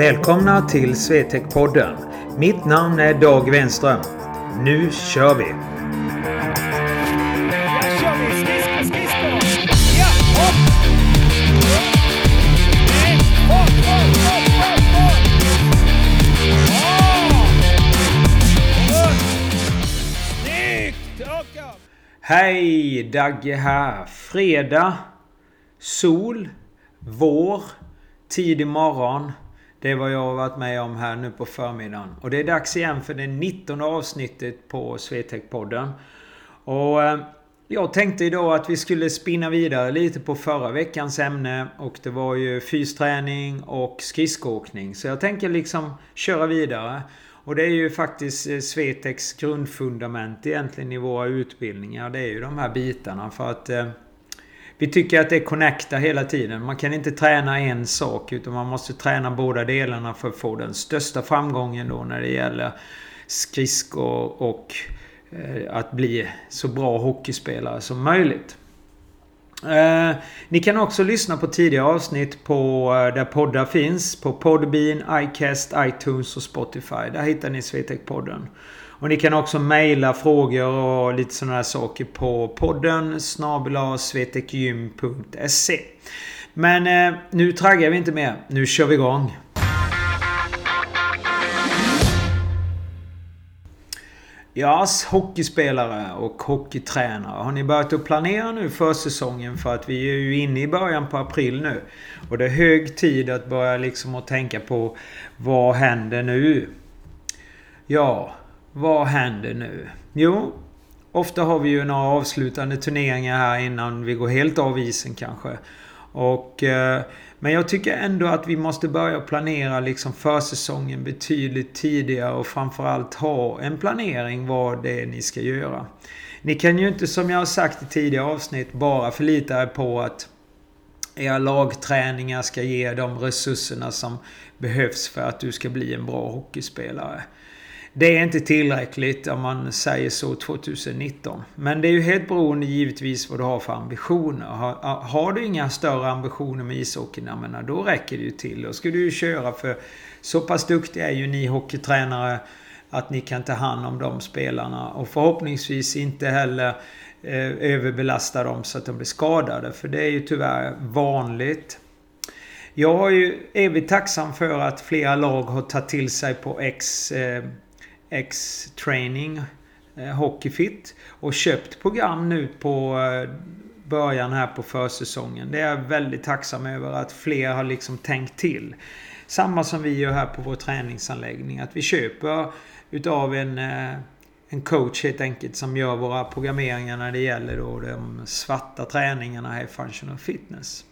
Välkomna till Swetec-podden. Mitt namn är Dag Wenström. Nu kör vi! Hej! Dagge här. Fredag. Sol. Vår. Tidig morgon. Det är vad jag har varit med om här nu på förmiddagen. Och det är dags igen för det 19 avsnittet på Swetec-podden. Och eh, jag tänkte idag att vi skulle spinna vidare lite på förra veckans ämne. Och det var ju fysträning och skridskoåkning. Så jag tänker liksom köra vidare. Och det är ju faktiskt eh, Svetex grundfundament egentligen i våra utbildningar. Det är ju de här bitarna för att eh, vi tycker att det connectar hela tiden. Man kan inte träna en sak utan man måste träna båda delarna för att få den största framgången då när det gäller skridskor och eh, att bli så bra hockeyspelare som möjligt. Eh, ni kan också lyssna på tidigare avsnitt på eh, där poddar finns. På Podbean, iCast, iTunes och Spotify. Där hittar ni Swetec-podden. Och ni kan också mejla frågor och lite sådana här saker på podden snabelarsvetekgym.se Men eh, nu traggar vi inte mer. Nu kör vi igång. Ja, hockeyspelare och hockeytränare. Har ni börjat att planera nu för säsongen? För att vi är ju inne i början på april nu. Och det är hög tid att börja liksom att tänka på vad händer nu? Ja, vad händer nu? Jo, ofta har vi ju några avslutande turneringar här innan vi går helt av isen kanske. Och, eh, men jag tycker ändå att vi måste börja planera liksom försäsongen betydligt tidigare och framförallt ha en planering vad det är ni ska göra. Ni kan ju inte som jag har sagt i tidigare avsnitt bara förlita er på att era lagträningar ska ge de resurserna som behövs för att du ska bli en bra hockeyspelare. Det är inte tillräckligt om man säger så 2019. Men det är ju helt beroende givetvis vad du har för ambitioner. Har, har du inga större ambitioner med ishockeyn, menar, då räcker det ju till. Då ska du ju köra för så pass duktiga är ju ni hockeytränare att ni kan ta hand om de spelarna. Och förhoppningsvis inte heller eh, överbelasta dem så att de blir skadade. För det är ju tyvärr vanligt. Jag är ju evigt tacksam för att flera lag har tagit till sig på X eh, X-Training eh, Hockeyfit och köpt program nu på eh, början här på försäsongen. Det är jag väldigt tacksam över att fler har liksom tänkt till. Samma som vi gör här på vår träningsanläggning. Att vi köper utav en, eh, en coach helt enkelt som gör våra programmeringar när det gäller då de svarta träningarna här i Functional Fitness.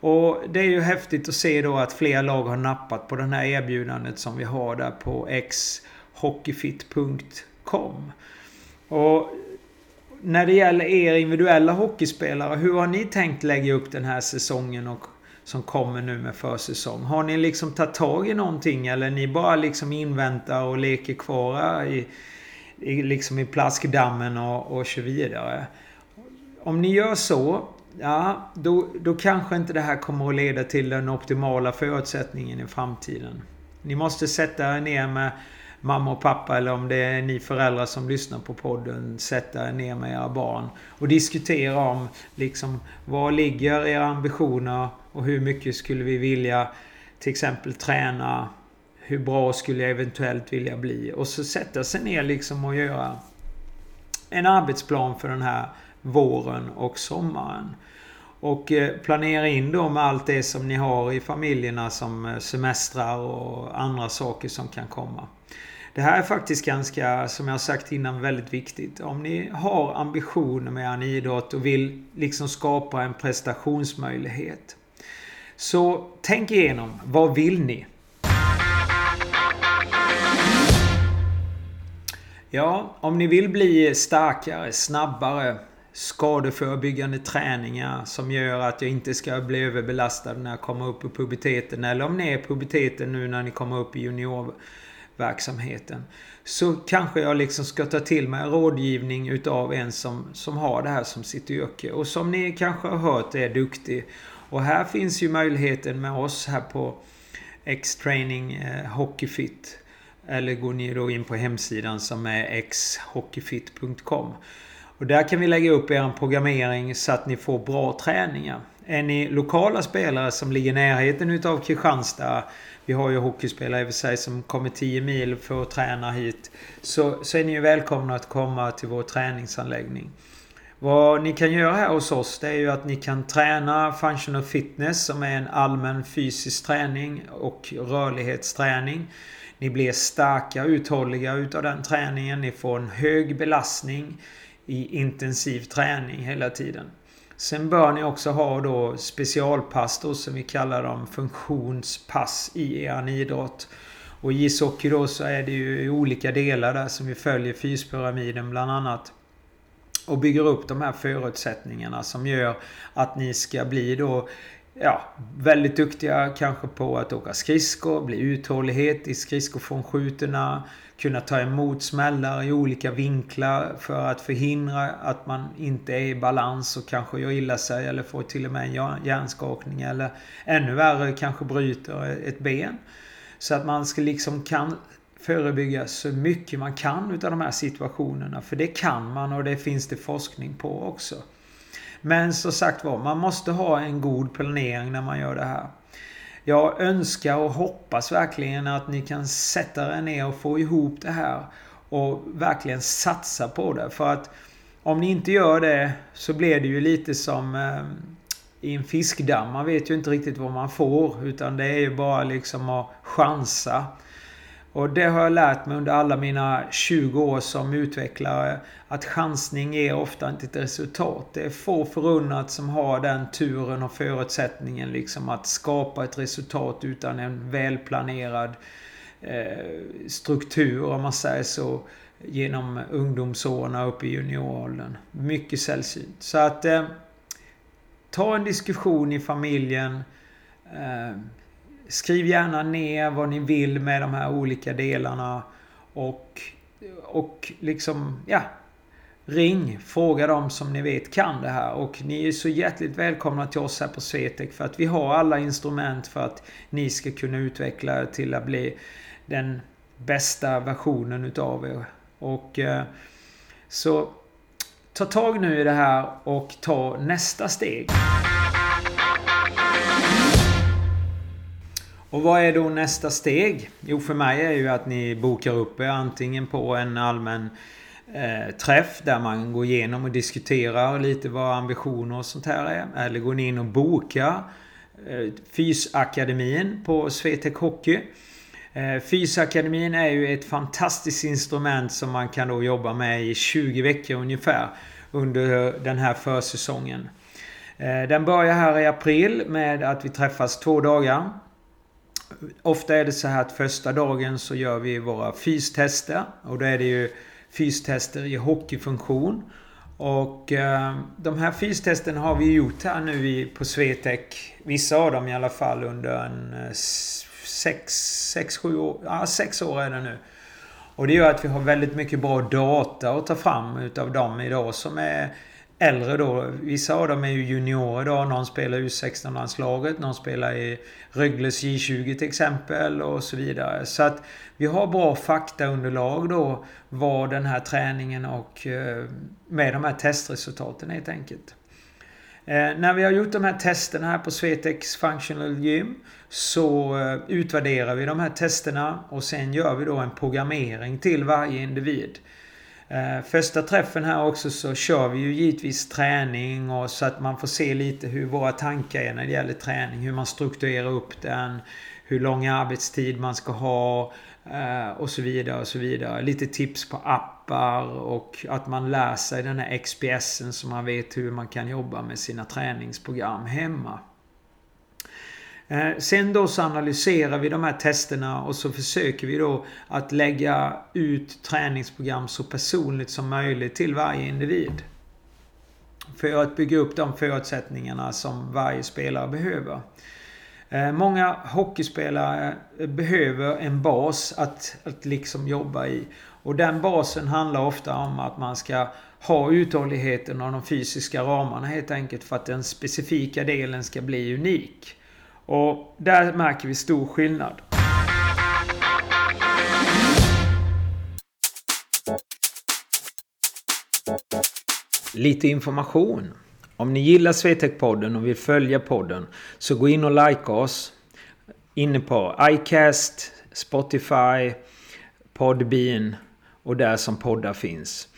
Och det är ju häftigt att se då att fler lag har nappat på det här erbjudandet som vi har där på X hockeyfit.com. Och när det gäller er individuella hockeyspelare, hur har ni tänkt lägga upp den här säsongen och som kommer nu med försäsong? Har ni liksom tagit tag i någonting eller ni bara liksom inväntar och leker kvar i, i, liksom i plaskdammen och, och så vidare? Om ni gör så, ja, då, då kanske inte det här kommer att leda till den optimala förutsättningen i framtiden. Ni måste sätta er ner med mamma och pappa eller om det är ni föräldrar som lyssnar på podden, sätta er ner med era barn och diskutera om liksom var ligger era ambitioner och hur mycket skulle vi vilja till exempel träna hur bra skulle jag eventuellt vilja bli? Och så sätta sig ner liksom och göra en arbetsplan för den här våren och sommaren. Och eh, planera in då med allt det som ni har i familjerna som eh, semestrar och andra saker som kan komma. Det här är faktiskt ganska, som jag sagt innan, väldigt viktigt. Om ni har ambitioner med en idrott och vill liksom skapa en prestationsmöjlighet. Så tänk igenom, vad vill ni? Ja, om ni vill bli starkare, snabbare, skadeförebyggande träningar som gör att jag inte ska bli överbelastad när jag kommer upp i puberteten. Eller om ni är i puberteten nu när ni kommer upp i juniorverksamheten. Så kanske jag liksom ska ta till mig rådgivning utav en som, som har det här som sitt yrke. Och som ni kanske har hört är duktig. Och här finns ju möjligheten med oss här på X-training eh, Hockeyfit. Eller går ni då in på hemsidan som är xhockeyfit.com. Och där kan vi lägga upp er programmering så att ni får bra träningar. Är ni lokala spelare som ligger i närheten utav Kristianstad vi har ju hockeyspelare i och för sig som kommer 10 mil för att träna hit. Så, så är ni ju välkomna att komma till vår träningsanläggning. Vad ni kan göra här hos oss det är ju att ni kan träna Functional Fitness som är en allmän fysisk träning och rörlighetsträning. Ni blir starka och uthålliga utav den träningen. Ni får en hög belastning i intensiv träning hela tiden. Sen bör ni också ha då specialpass då som vi kallar dem funktionspass i er idrott. Och i ishockey då så är det ju olika delar där som vi följer fyspyramiden bland annat. Och bygger upp de här förutsättningarna som gör att ni ska bli då ja, väldigt duktiga kanske på att åka skridskor, bli uthållighet i skridskofrånskjutorna, kunna ta emot smällar i olika vinklar för att förhindra att man inte är i balans och kanske gör illa sig eller får till och med en hjärnskakning eller ännu värre kanske bryter ett ben. Så att man ska liksom kan förebygga så mycket man kan utav de här situationerna. För det kan man och det finns det forskning på också. Men som sagt var, man måste ha en god planering när man gör det här. Jag önskar och hoppas verkligen att ni kan sätta er ner och få ihop det här. Och verkligen satsa på det. För att om ni inte gör det så blir det ju lite som eh, i en fiskdamm. Man vet ju inte riktigt vad man får. Utan det är ju bara liksom att chansa. Och det har jag lärt mig under alla mina 20 år som utvecklare. Att chansning ger ofta inte ett resultat. Det är få förunnat som har den turen och förutsättningen liksom att skapa ett resultat utan en välplanerad eh, struktur om man säger så. Genom ungdomsåren upp i junioråldern. Mycket sällsynt. Så att eh, ta en diskussion i familjen. Eh, Skriv gärna ner vad ni vill med de här olika delarna. Och, och liksom, ja. Ring, fråga dem som ni vet kan det här. Och ni är så hjärtligt välkomna till oss här på Swetec för att vi har alla instrument för att ni ska kunna utveckla er till att bli den bästa versionen utav er. Och eh, så ta tag nu i det här och ta nästa steg. Och vad är då nästa steg? Jo, för mig är ju att ni bokar upp er antingen på en allmän eh, träff där man går igenom och diskuterar lite vad ambitioner och sånt här är. Eller går ni in och bokar eh, Fysakademin på Swetec Hockey. Eh, Fysakademin är ju ett fantastiskt instrument som man kan då jobba med i 20 veckor ungefär under den här försäsongen. Eh, den börjar här i april med att vi träffas två dagar. Ofta är det så här att första dagen så gör vi våra fystester. Och då är det ju fystester i hockeyfunktion. Och eh, de här fystesterna har vi gjort här nu på Swetec. Vissa av dem i alla fall under en eh, 6-7 år. Ja, 6 år är det nu. Och det gör att vi har väldigt mycket bra data att ta fram utav dem idag som är äldre då. Vissa av dem är ju juniorer då. Någon spelar i U16-landslaget. Någon spelar i Rögles J20 till exempel och så vidare. Så att vi har bra faktaunderlag då vad den här träningen och eh, med de här testresultaten helt enkelt. Eh, när vi har gjort de här testerna här på Svetex Functional Gym så eh, utvärderar vi de här testerna och sen gör vi då en programmering till varje individ. Eh, första träffen här också så kör vi ju givetvis träning och så att man får se lite hur våra tankar är när det gäller träning. Hur man strukturerar upp den. Hur lång arbetstid man ska ha. Eh, och så vidare och så vidare. Lite tips på appar och att man lär sig den här XPSen så man vet hur man kan jobba med sina träningsprogram hemma. Eh, sen då så analyserar vi de här testerna och så försöker vi då att lägga ut träningsprogram så personligt som möjligt till varje individ. För att bygga upp de förutsättningarna som varje spelare behöver. Eh, många hockeyspelare behöver en bas att, att liksom jobba i. Och den basen handlar ofta om att man ska ha uthålligheten och de fysiska ramarna helt enkelt för att den specifika delen ska bli unik. Och där märker vi stor skillnad. Lite information. Om ni gillar Swetec-podden och vill följa podden så gå in och like oss. Inne på iCast, Spotify, Podbean och där som poddar finns.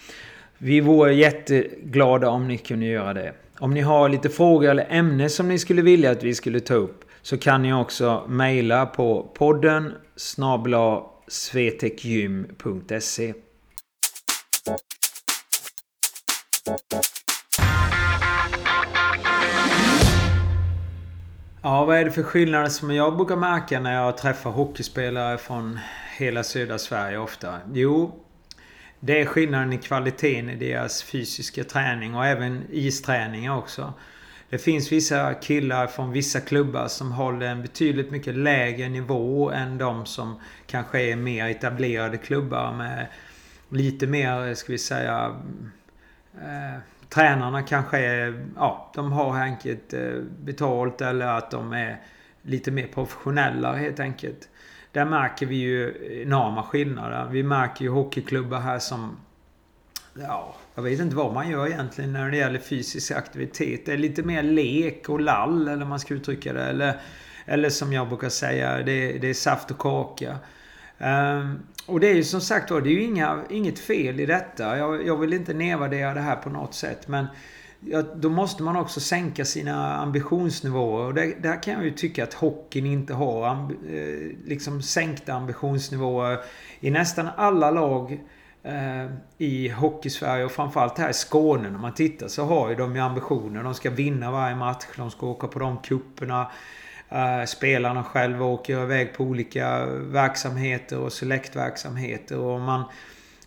Vi vore jätteglada om ni kunde göra det. Om ni har lite frågor eller ämne som ni skulle vilja att vi skulle ta upp så kan ni också mejla på podden snabla svetekgym.se Ja, vad är det för skillnader som jag brukar märka när jag träffar hockeyspelare från hela södra Sverige ofta? Jo, det är skillnaden i kvaliteten i deras fysiska träning och även isträningar också. Det finns vissa killar från vissa klubbar som håller en betydligt mycket lägre nivå än de som kanske är mer etablerade klubbar med lite mer, ska vi säga, eh, tränarna kanske är, ja, de har enkelt eh, betalt eller att de är lite mer professionella helt enkelt. Där märker vi ju enorma skillnader. Vi märker ju hockeyklubbar här som... Ja, jag vet inte vad man gör egentligen när det gäller fysisk aktivitet. Det är lite mer lek och lall, eller man ska uttrycka det. Eller, eller som jag brukar säga, det, det är saft och kaka. Um, och det är ju som sagt var, det är ju inga, inget fel i detta. Jag, jag vill inte nedvärdera det här på något sätt. Men ja, då måste man också sänka sina ambitionsnivåer. Och det, där kan jag ju tycka att hockeyn inte har amb, eh, liksom sänkta ambitionsnivåer. I nästan alla lag Eh, i Hockeysverige och framförallt här i Skåne när man tittar så har ju de ju ambitioner. De ska vinna varje match. De ska åka på de kupperna. Eh, spelarna själva åker iväg på olika verksamheter och selektverksamheter. Och man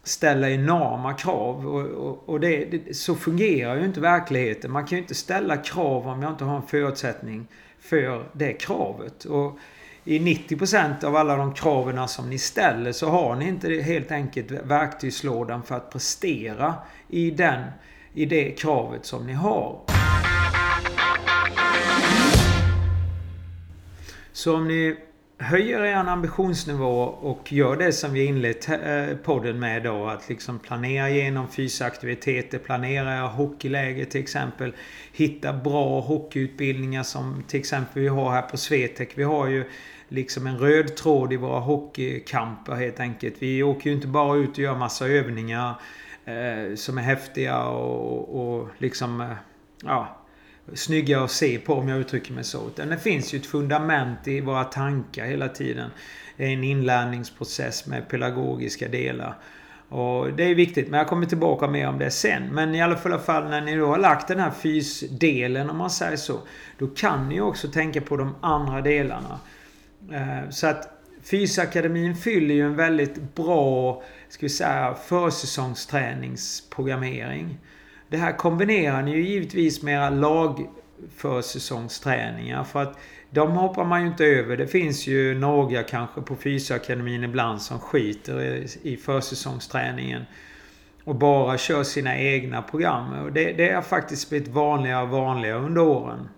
ställer enorma krav. Och, och, och det, det, så fungerar ju inte verkligheten. Man kan ju inte ställa krav om jag inte har en förutsättning för det kravet. Och i 90% av alla de kraven som ni ställer så har ni inte helt enkelt verktygslådan för att prestera i, den, i det kravet som ni har. Så om ni höjer er ambitionsnivå och gör det som vi inlett eh, podden med då. Att liksom planera igenom fysaktiviteter, planera hockeyläger till exempel. Hitta bra hockeyutbildningar som till exempel vi har här på Swetec. Vi har ju liksom en röd tråd i våra hockeykamper helt enkelt. Vi åker ju inte bara ut och gör massa övningar eh, som är häftiga och, och liksom... Eh, ja, snygga att se på om jag uttrycker mig så. Utan det finns ju ett fundament i våra tankar hela tiden. En inlärningsprocess med pedagogiska delar. Och det är viktigt, men jag kommer tillbaka mer om det sen. Men i alla fall när ni då har lagt den här fysdelen, om man säger så. Då kan ni också tänka på de andra delarna. Eh, så att Fysakademin fyller ju en väldigt bra, ska vi säga, försäsongsträningsprogrammering. Det här kombinerar ni ju givetvis med era lagförsäsongsträningar. För att de hoppar man ju inte över. Det finns ju några kanske på Fysioakademin ibland som skiter i försäsongsträningen. Och bara kör sina egna program. Och det, det har faktiskt blivit vanligare och vanligare under åren.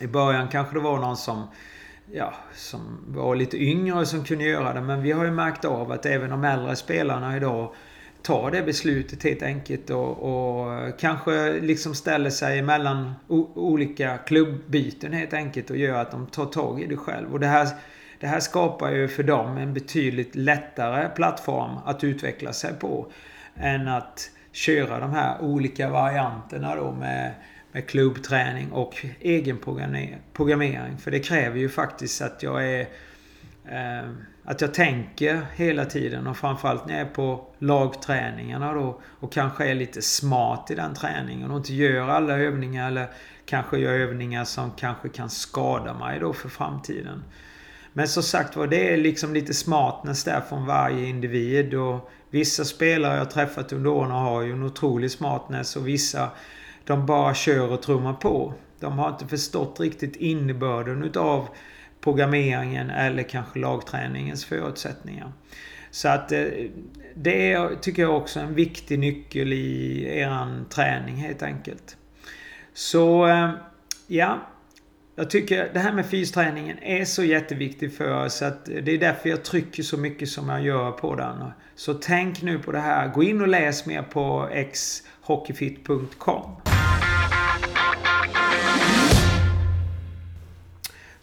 I början kanske det var någon som ja, som var lite yngre som kunde göra det. Men vi har ju märkt av att även de äldre spelarna idag tar det beslutet helt enkelt och, och kanske liksom ställer sig mellan olika klubbbyten helt enkelt och gör att de tar tag i det själv. Och det här, det här skapar ju för dem en betydligt lättare plattform att utveckla sig på än att köra de här olika varianterna då med, med klubbträning och egen programmering. För det kräver ju faktiskt att jag är eh, att jag tänker hela tiden och framförallt när jag är på lagträningarna då och kanske är lite smart i den träningen och inte gör alla övningar eller kanske gör övningar som kanske kan skada mig då för framtiden. Men som sagt var, det är liksom lite smartness där från varje individ och vissa spelare jag träffat under åren har ju en otrolig smartness och vissa de bara kör och trummar på. De har inte förstått riktigt innebörden utav programmeringen eller kanske lagträningens förutsättningar. Så att eh, det är, tycker jag också en viktig nyckel i eran träning helt enkelt. Så eh, ja. jag tycker det här med fysträningen är så jätteviktigt för oss. Att det är därför jag trycker så mycket som jag gör på den. Så tänk nu på det här. Gå in och läs mer på xhockeyfit.com.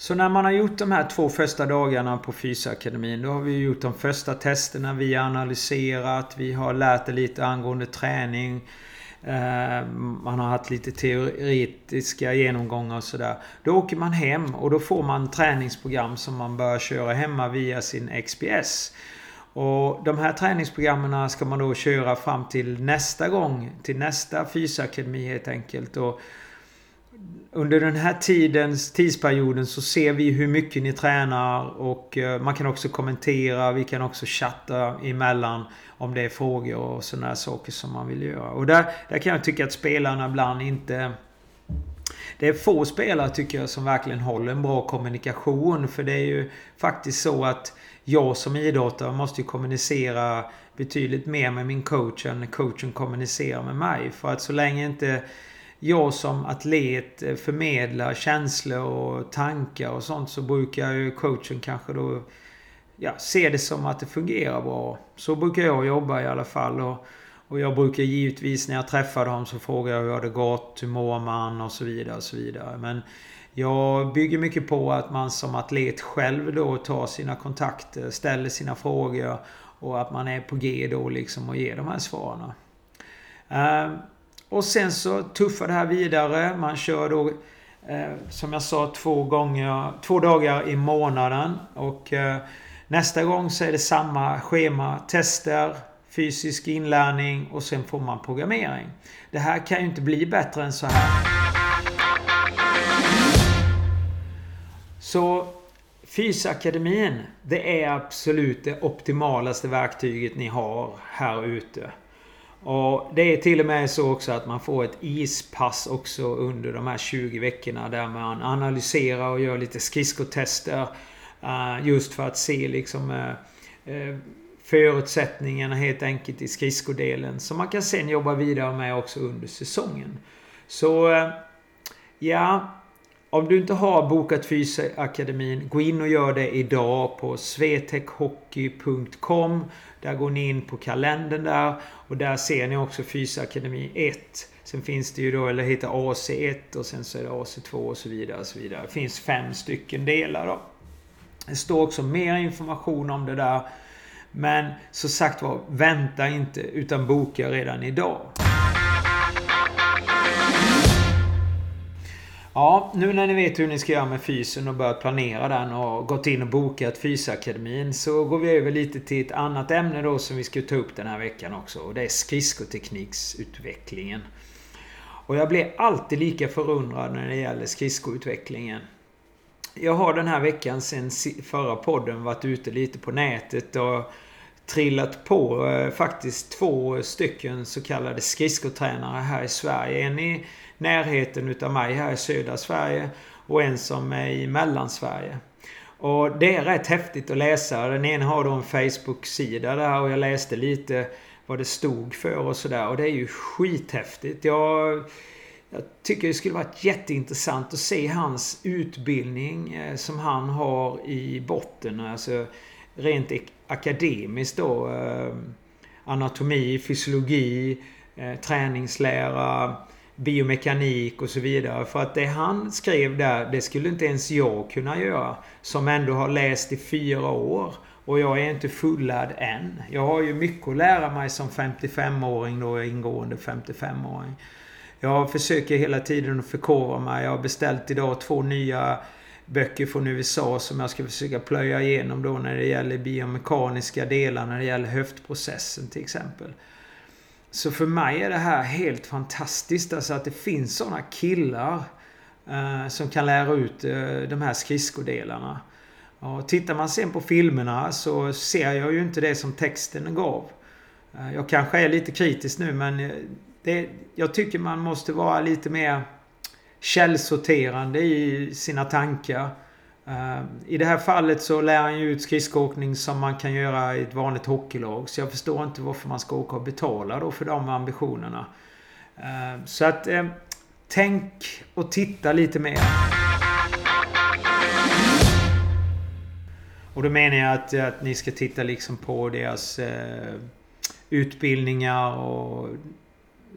Så när man har gjort de här två första dagarna på Fysakademin. Då har vi gjort de första testerna. Vi har analyserat. Vi har lärt det lite angående träning. Eh, man har haft lite teoretiska genomgångar och sådär. Då åker man hem och då får man träningsprogram som man bör köra hemma via sin XPS. Och de här träningsprogrammen ska man då köra fram till nästa gång. Till nästa fysakademi helt enkelt. Och under den här tidens, tidsperioden så ser vi hur mycket ni tränar och eh, man kan också kommentera. Vi kan också chatta emellan om det är frågor och sådana saker som man vill göra. Och där, där kan jag tycka att spelarna ibland inte... Det är få spelare tycker jag som verkligen håller en bra kommunikation. För det är ju faktiskt så att jag som idrottare måste ju kommunicera betydligt mer med min coach än coachen kommunicerar med mig. För att så länge inte jag som atlet eh, förmedlar känslor och tankar och sånt så brukar ju coachen kanske då ja, se det som att det fungerar bra. Så brukar jag jobba i alla fall. Och, och jag brukar givetvis när jag träffar dem så frågar jag hur har det gått, hur mår man och så vidare. och så vidare. Men jag bygger mycket på att man som atlet själv då tar sina kontakter, ställer sina frågor och att man är på G då liksom och ger de här svaren. Ehm, och sen så tuffar det här vidare. Man kör då eh, som jag sa två gånger, två dagar i månaden. Och eh, nästa gång så är det samma schema. Tester, fysisk inlärning och sen får man programmering. Det här kan ju inte bli bättre än så här. Så Fysakademin, det är absolut det optimalaste verktyget ni har här ute. Och det är till och med så också att man får ett ispass också under de här 20 veckorna där man analyserar och gör lite skridskotester. Eh, just för att se liksom eh, eh, förutsättningarna helt enkelt i skridskodelen. Som man kan sen jobba vidare med också under säsongen. Så ja, om du inte har bokat Fysakademin, gå in och gör det idag på swetechhockey.com. Där går ni in på kalendern där och där ser ni också Fysakademi 1. Sen finns det ju då, eller heter AC1 och sen så är det AC2 och så vidare. Och så vidare. Det finns fem stycken delar då. Det står också mer information om det där. Men så sagt var, vänta inte utan boka redan idag. Ja, nu när ni vet hur ni ska göra med fysen och börjat planera den och gått in och bokat Fysakademin så går vi över lite till ett annat ämne då som vi ska ta upp den här veckan också. Och det är skridskotekniksutvecklingen. Och jag blir alltid lika förundrad när det gäller skridskoutvecklingen. Jag har den här veckan sen förra podden varit ute lite på nätet och trillat på eh, faktiskt två stycken så kallade skridskotränare här i Sverige. En i närheten utav mig här i södra Sverige och en som är i Mellansverige. Och det är rätt häftigt att läsa. Den ena har då en Facebook-sida där och jag läste lite vad det stod för och sådär. Och det är ju skithäftigt. Jag, jag tycker det skulle varit jätteintressant att se hans utbildning eh, som han har i botten. Alltså rent akademiskt då. Eh, anatomi, fysiologi, eh, träningslära, biomekanik och så vidare. För att det han skrev där, det skulle inte ens jag kunna göra. Som ändå har läst i fyra år. Och jag är inte fullärd än. Jag har ju mycket att lära mig som 55-åring då, ingående 55-åring. Jag försöker hela tiden att förkovra mig. Jag har beställt idag två nya böcker från USA som jag ska försöka plöja igenom då när det gäller biomekaniska delar, när det gäller höftprocessen till exempel. Så för mig är det här helt fantastiskt. Alltså att det finns sådana killar eh, som kan lära ut eh, de här skridskodelarna. Och tittar man sen på filmerna så ser jag ju inte det som texten gav. Eh, jag kanske är lite kritisk nu men eh, det, jag tycker man måste vara lite mer källsorterande i sina tankar. Ehm, I det här fallet så lär han ju ut skridskoåkning som man kan göra i ett vanligt hockeylag. Så jag förstår inte varför man ska åka och betala då för de ambitionerna. Ehm, så att ehm, tänk och titta lite mer. Och då menar jag att, att ni ska titta liksom på deras eh, utbildningar och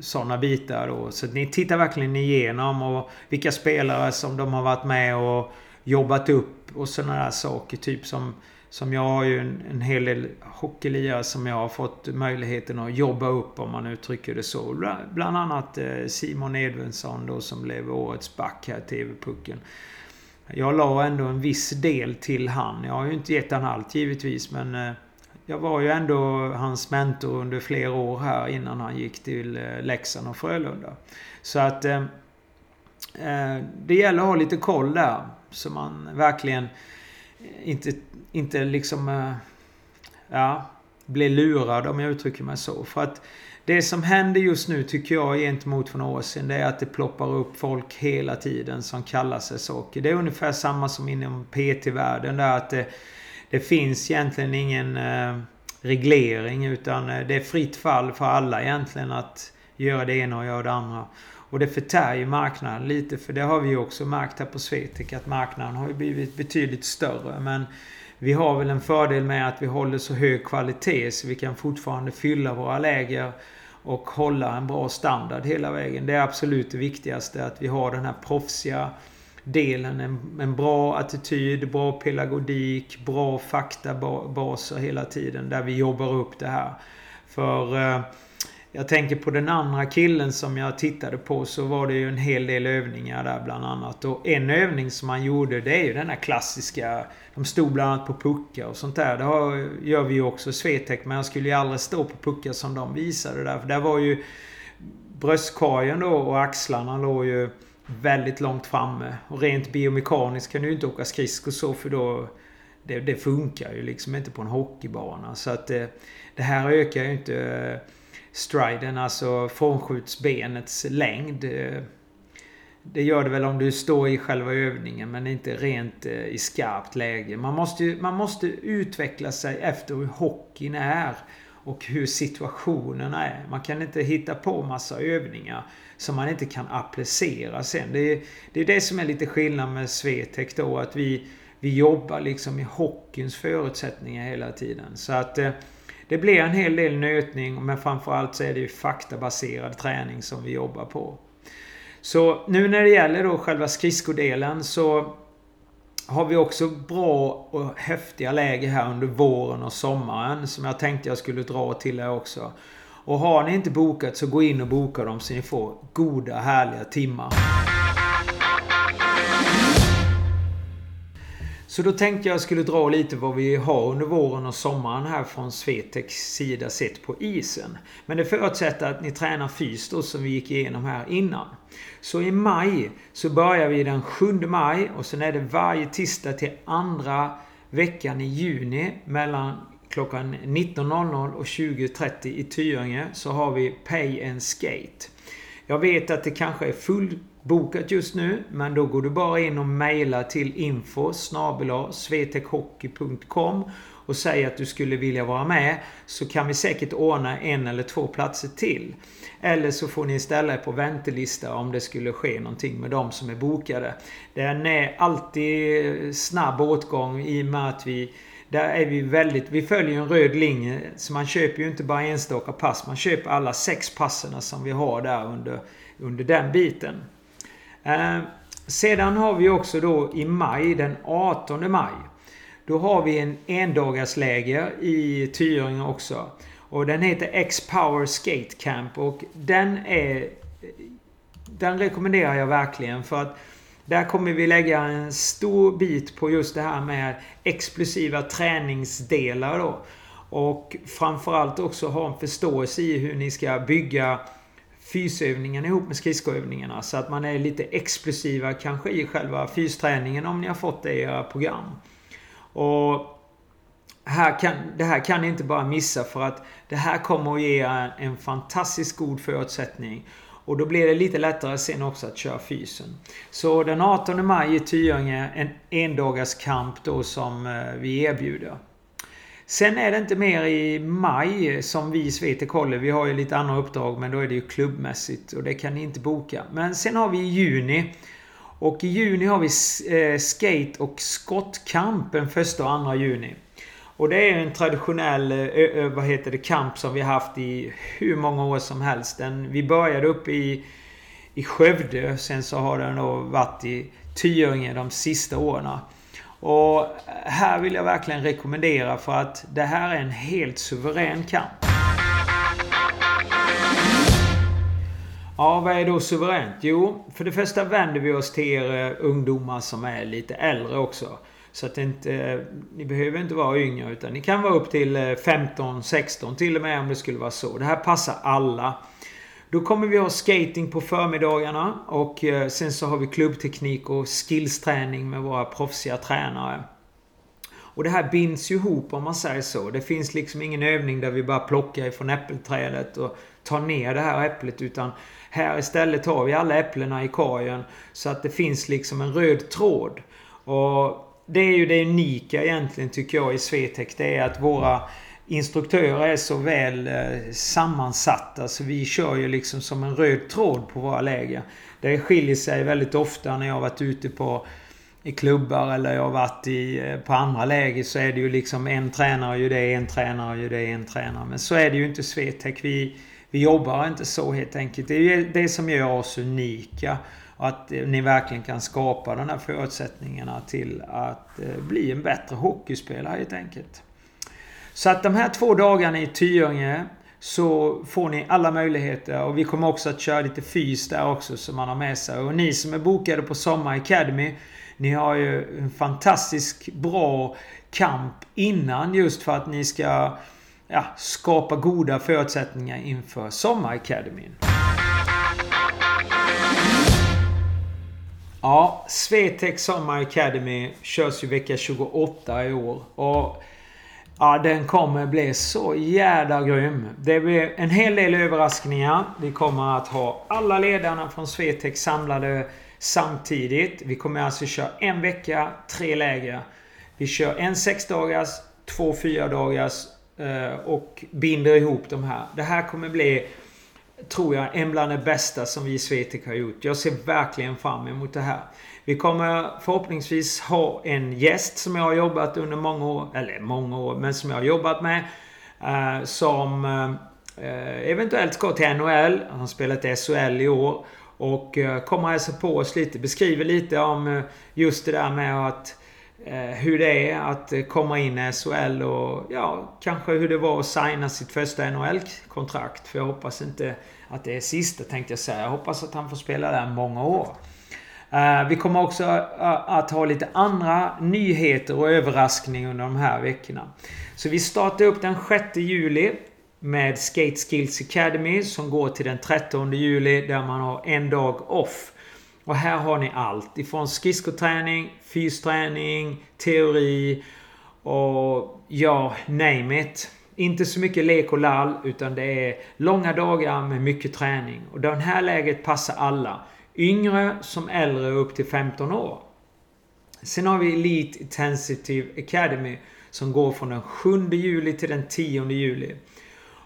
sådana bitar då. Så att ni tittar verkligen igenom och vilka spelare som de har varit med och jobbat upp och sådana där saker. Typ som, som jag har ju en, en hel del hockeylirare som jag har fått möjligheten att jobba upp om man uttrycker det så. Bland annat eh, Simon Edvinsson då som blev årets back här TV-pucken. Jag la ändå en viss del till han. Jag har ju inte gett han allt givetvis men eh, jag var ju ändå hans mentor under flera år här innan han gick till eh, Leksand och Frölunda. Så att eh, det gäller att ha lite koll där. Så man verkligen eh, inte, inte liksom... Eh, ja, blir lurad om jag uttrycker mig så. För att det som händer just nu tycker jag gentemot för några år sedan det är att det ploppar upp folk hela tiden som kallar sig saker. Det är ungefär samma som inom PT-världen där att det, det finns egentligen ingen eh, reglering utan eh, det är fritt fall för alla egentligen att göra det ena och göra det andra. Och det förtär ju marknaden lite för det har vi också märkt här på Swetec att marknaden har ju blivit betydligt större. Men vi har väl en fördel med att vi håller så hög kvalitet så vi kan fortfarande fylla våra läger och hålla en bra standard hela vägen. Det är absolut det viktigaste att vi har den här proffsiga delen. En, en bra attityd, bra pedagogik, bra faktabaser hela tiden där vi jobbar upp det här. För eh, jag tänker på den andra killen som jag tittade på så var det ju en hel del övningar där bland annat. Och en övning som han gjorde det är ju den här klassiska... De stod bland annat på puckar och sånt där. Det har, gör vi ju också i Swetec men jag skulle ju aldrig stå på puckar som de visade där. För där var ju bröstkorgen då och axlarna låg ju väldigt långt framme. Och rent biomekaniskt kan du ju inte åka skridskor så för då... Det, det, funkar ju liksom inte på en hockeybana. Så att det, det här ökar ju inte eh, striden, alltså frånskjutsbenets längd. Eh, det gör det väl om du står i själva övningen men inte rent eh, i skarpt läge. Man måste, man måste utveckla sig efter hur hockeyn är och hur situationerna är. Man kan inte hitta på massa övningar som man inte kan applicera sen. Det är, det är det som är lite skillnad med Swetec då. Att vi, vi jobbar liksom i hockeyns förutsättningar hela tiden. Så att eh, det blir en hel del nötning men framförallt så är det ju faktabaserad träning som vi jobbar på. Så nu när det gäller då själva skridskodelen så har vi också bra och häftiga läger här under våren och sommaren som jag tänkte jag skulle dra till er också. Och har ni inte bokat så gå in och boka dem så ni får goda härliga timmar. Så då tänkte jag skulle dra lite vad vi har under våren och sommaren här från Svetex sida sett på isen. Men det förutsätter att ni tränar fys då som vi gick igenom här innan. Så i maj så börjar vi den 7 maj och sen är det varje tisdag till andra veckan i juni mellan klockan 19.00 och 20.30 i Tyringe så har vi Pay and Skate. Jag vet att det kanske är bokat just nu men då går du bara in och mejlar till info svetechockey.com och säger att du skulle vilja vara med så kan vi säkert ordna en eller två platser till. Eller så får ni ställa er på väntelista om det skulle ske någonting med de som är bokade. Den är alltid snabb åtgång i och med att vi där är vi väldigt... Vi följer en röd linje. Så man köper ju inte bara enstaka pass. Man köper alla sex passen som vi har där under, under den biten. Eh, sedan har vi också då i maj, den 18 maj. Då har vi en endagarsläger i Tyringe också. Och den heter X-Power Skate Camp och den är... Den rekommenderar jag verkligen för att där kommer vi lägga en stor bit på just det här med explosiva träningsdelar då. Och framförallt också ha en förståelse i hur ni ska bygga fysövningen ihop med skridskoövningarna. Så att man är lite explosiva kanske i själva fysträningen om ni har fått det i era program. Och här kan, det här kan ni inte bara missa för att det här kommer att ge en fantastiskt god förutsättning och då blir det lite lättare sen också att köra fysen. Så den 18 maj i Tyringe en endagars kamp då som eh, vi erbjuder. Sen är det inte mer i maj som vi i Svete. Vi har ju lite andra uppdrag men då är det ju klubbmässigt och det kan ni inte boka. Men sen har vi i juni. Och i juni har vi eh, skate och skottkamp den första och andra juni. Och det är en traditionell eh, vad heter det, kamp som vi har haft i hur många år som helst. Den, vi började uppe i, i Skövde. Sen så har den då varit i Tyringe de sista åren. Och här vill jag verkligen rekommendera för att det här är en helt suverän kamp. Ja, vad är då suveränt? Jo, för det första vänder vi oss till er eh, ungdomar som är lite äldre också. Så att inte, eh, ni behöver inte vara yngre utan ni kan vara upp till eh, 15-16 till och med om det skulle vara så. Det här passar alla. Då kommer vi ha skating på förmiddagarna och eh, sen så har vi klubbteknik och skillsträning med våra proffsiga tränare. Och det här binds ju ihop om man säger så. Det finns liksom ingen övning där vi bara plockar ifrån äppelträdet och tar ner det här äpplet utan här istället har vi alla äpplena i korgen så att det finns liksom en röd tråd. Och det är ju det unika egentligen tycker jag i Swetec. Det är att våra instruktörer är så väl eh, sammansatta så vi kör ju liksom som en röd tråd på våra läger. Det skiljer sig väldigt ofta när jag har varit ute på i klubbar eller jag har varit i, eh, på andra läger så är det ju liksom en tränare gör det, en tränare gör det, en tränare. Men så är det ju inte Swetec. Vi, vi jobbar inte så helt enkelt. Det är ju det som gör oss unika. Att eh, ni verkligen kan skapa de här förutsättningarna till att eh, bli en bättre hockeyspelare helt enkelt. Så att de här två dagarna i Tyringe så får ni alla möjligheter och vi kommer också att köra lite fys där också som man har med sig. Och ni som är bokade på Sommar Academy Ni har ju en fantastisk bra kamp innan just för att ni ska ja, skapa goda förutsättningar inför Sommar Academy. Ja, Swetec Sommar Academy körs ju vecka 28 i år. Och Ja, den kommer bli så jädra grym. Det blir en hel del överraskningar. Vi kommer att ha alla ledarna från Swetec samlade samtidigt. Vi kommer alltså köra en vecka, tre läger. Vi kör en sexdagars, två fyra dagars eh, och binder ihop de här. Det här kommer bli, tror jag, en bland det bästa som vi i Swetec har gjort. Jag ser verkligen fram emot det här. Vi kommer förhoppningsvis ha en gäst som jag har jobbat under många år, eller många år, men som jag har jobbat med. Eh, som eh, eventuellt ska till NHL. Han har spelat i SHL i år. Och eh, kommer hälsa på oss lite. Beskriver lite om eh, just det där med att eh, Eh, hur det är att eh, komma in i SHL och ja, kanske hur det var att signa sitt första NHL-kontrakt. För jag hoppas inte att det är sista tänkte jag säga. Jag hoppas att han får spela där många år. Eh, vi kommer också att ha lite andra nyheter och överraskningar under de här veckorna. Så vi startar upp den 6 juli med Skate Skills Academy som går till den 13 juli där man har en dag off. Och här har ni allt ifrån skridskoträning, fysträning, teori och ja, name it. Inte så mycket lek och lall utan det är långa dagar med mycket träning. Och det här läget passar alla. Yngre som äldre upp till 15 år. Sen har vi Elite Intensive Academy som går från den 7 juli till den 10 juli.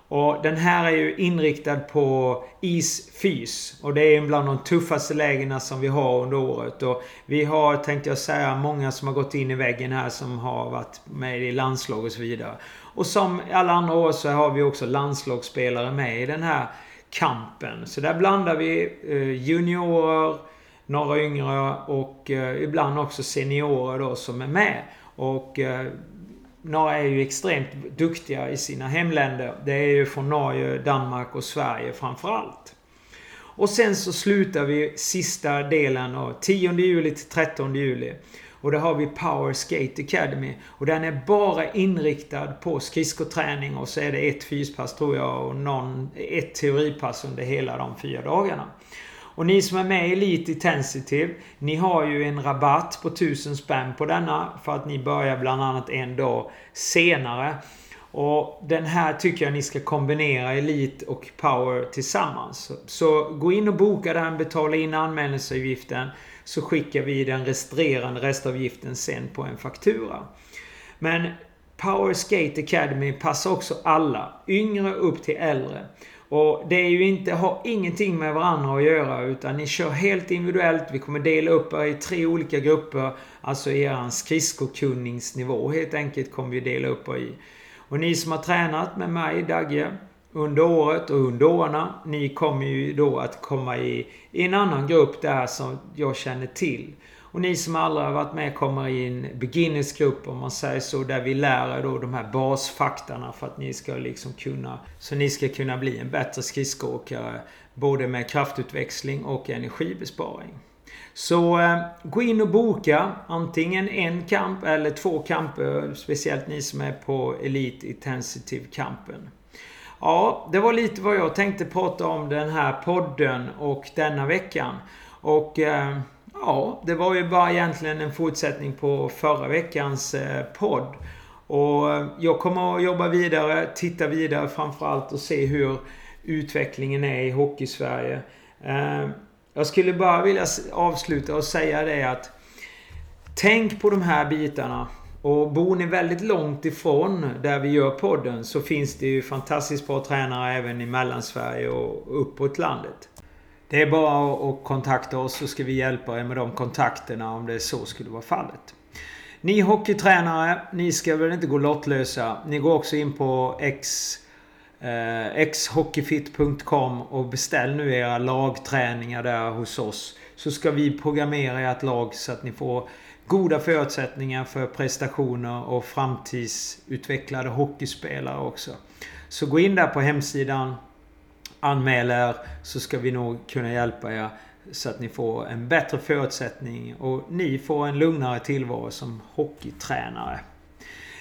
Och den här är ju inriktad på isfys. Och det är bland de tuffaste lägena som vi har under året. Och vi har, tänkte jag säga, många som har gått in i väggen här som har varit med i landslag och så vidare. Och som alla andra år så har vi också landslagsspelare med i den här kampen. Så där blandar vi eh, juniorer, några yngre och eh, ibland också seniorer då som är med. Och eh, några är ju extremt duktiga i sina hemländer. Det är ju från Norge, Danmark och Sverige framförallt. Och sen så slutar vi sista delen av 10 juli till 13 juli. Och där har vi Power Skate Academy. Och den är bara inriktad på skridskoträning och så är det ett fyspass tror jag och någon, ett teoripass under hela de fyra dagarna. Och ni som är med i Elite Intensitive, ni har ju en rabatt på 1000 spänn på denna för att ni börjar bland annat en dag senare. Och den här tycker jag ni ska kombinera Elite och Power tillsammans. Så gå in och boka den, betala in anmälningsavgiften så skickar vi den resterande restavgiften sen på en faktura. Men Power Skate Academy passar också alla, yngre upp till äldre. Och det är ju inte, har ingenting med varandra att göra utan ni kör helt individuellt. Vi kommer dela upp er i tre olika grupper. Alltså er skridskokunningsnivå helt enkelt kommer vi dela upp er i. Och ni som har tränat med mig, Dagge, under året och under åren. Ni kommer ju då att komma i, i en annan grupp där som jag känner till. Och ni som aldrig har varit med kommer i en beginnersgrupp om man säger så. Där vi lär er då de här basfaktorna för att ni ska liksom kunna... Så ni ska kunna bli en bättre skridskoåkare. Både med kraftutväxling och energibesparing. Så eh, gå in och boka antingen en kamp eller två kamper. Speciellt ni som är på Elite Intensitive-kampen. Ja, det var lite vad jag tänkte prata om den här podden och denna veckan. Och eh, ja, det var ju bara egentligen en fortsättning på förra veckans eh, podd. Och eh, jag kommer att jobba vidare, titta vidare framförallt och se hur utvecklingen är i Hockeysverige. Eh, jag skulle bara vilja avsluta och säga det att Tänk på de här bitarna. Och bor ni väldigt långt ifrån där vi gör podden så finns det ju fantastiskt bra tränare även i Mellansverige och uppåt landet. Det är bara att kontakta oss så ska vi hjälpa er med de kontakterna om det så skulle vara fallet. Ni hockeytränare, ni ska väl inte gå lottlösa. Ni går också in på X eh, xhockeyfit.com och beställ nu era lagträningar där hos oss. Så ska vi programmera ert lag så att ni får goda förutsättningar för prestationer och framtidsutvecklade hockeyspelare också. Så gå in där på hemsidan, anmäl er så ska vi nog kunna hjälpa er så att ni får en bättre förutsättning och ni får en lugnare tillvaro som hockeytränare.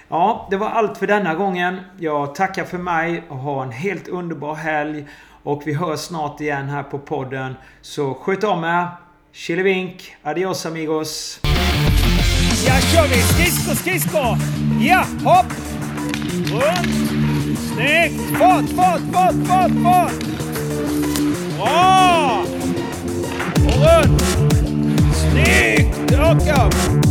Ja, det var allt för denna gången. Jag tackar för mig och ha en helt underbar helg. Och vi hörs snart igen här på podden. Så sköt om er. Chilevink. Adios amigos. Ja, kör vi! Skridsko, skridsko! Ja, hopp! Runt! Snyggt! Fart, fart, fart, fart, fart! Bra! Och runt! Snyggt! Jakob!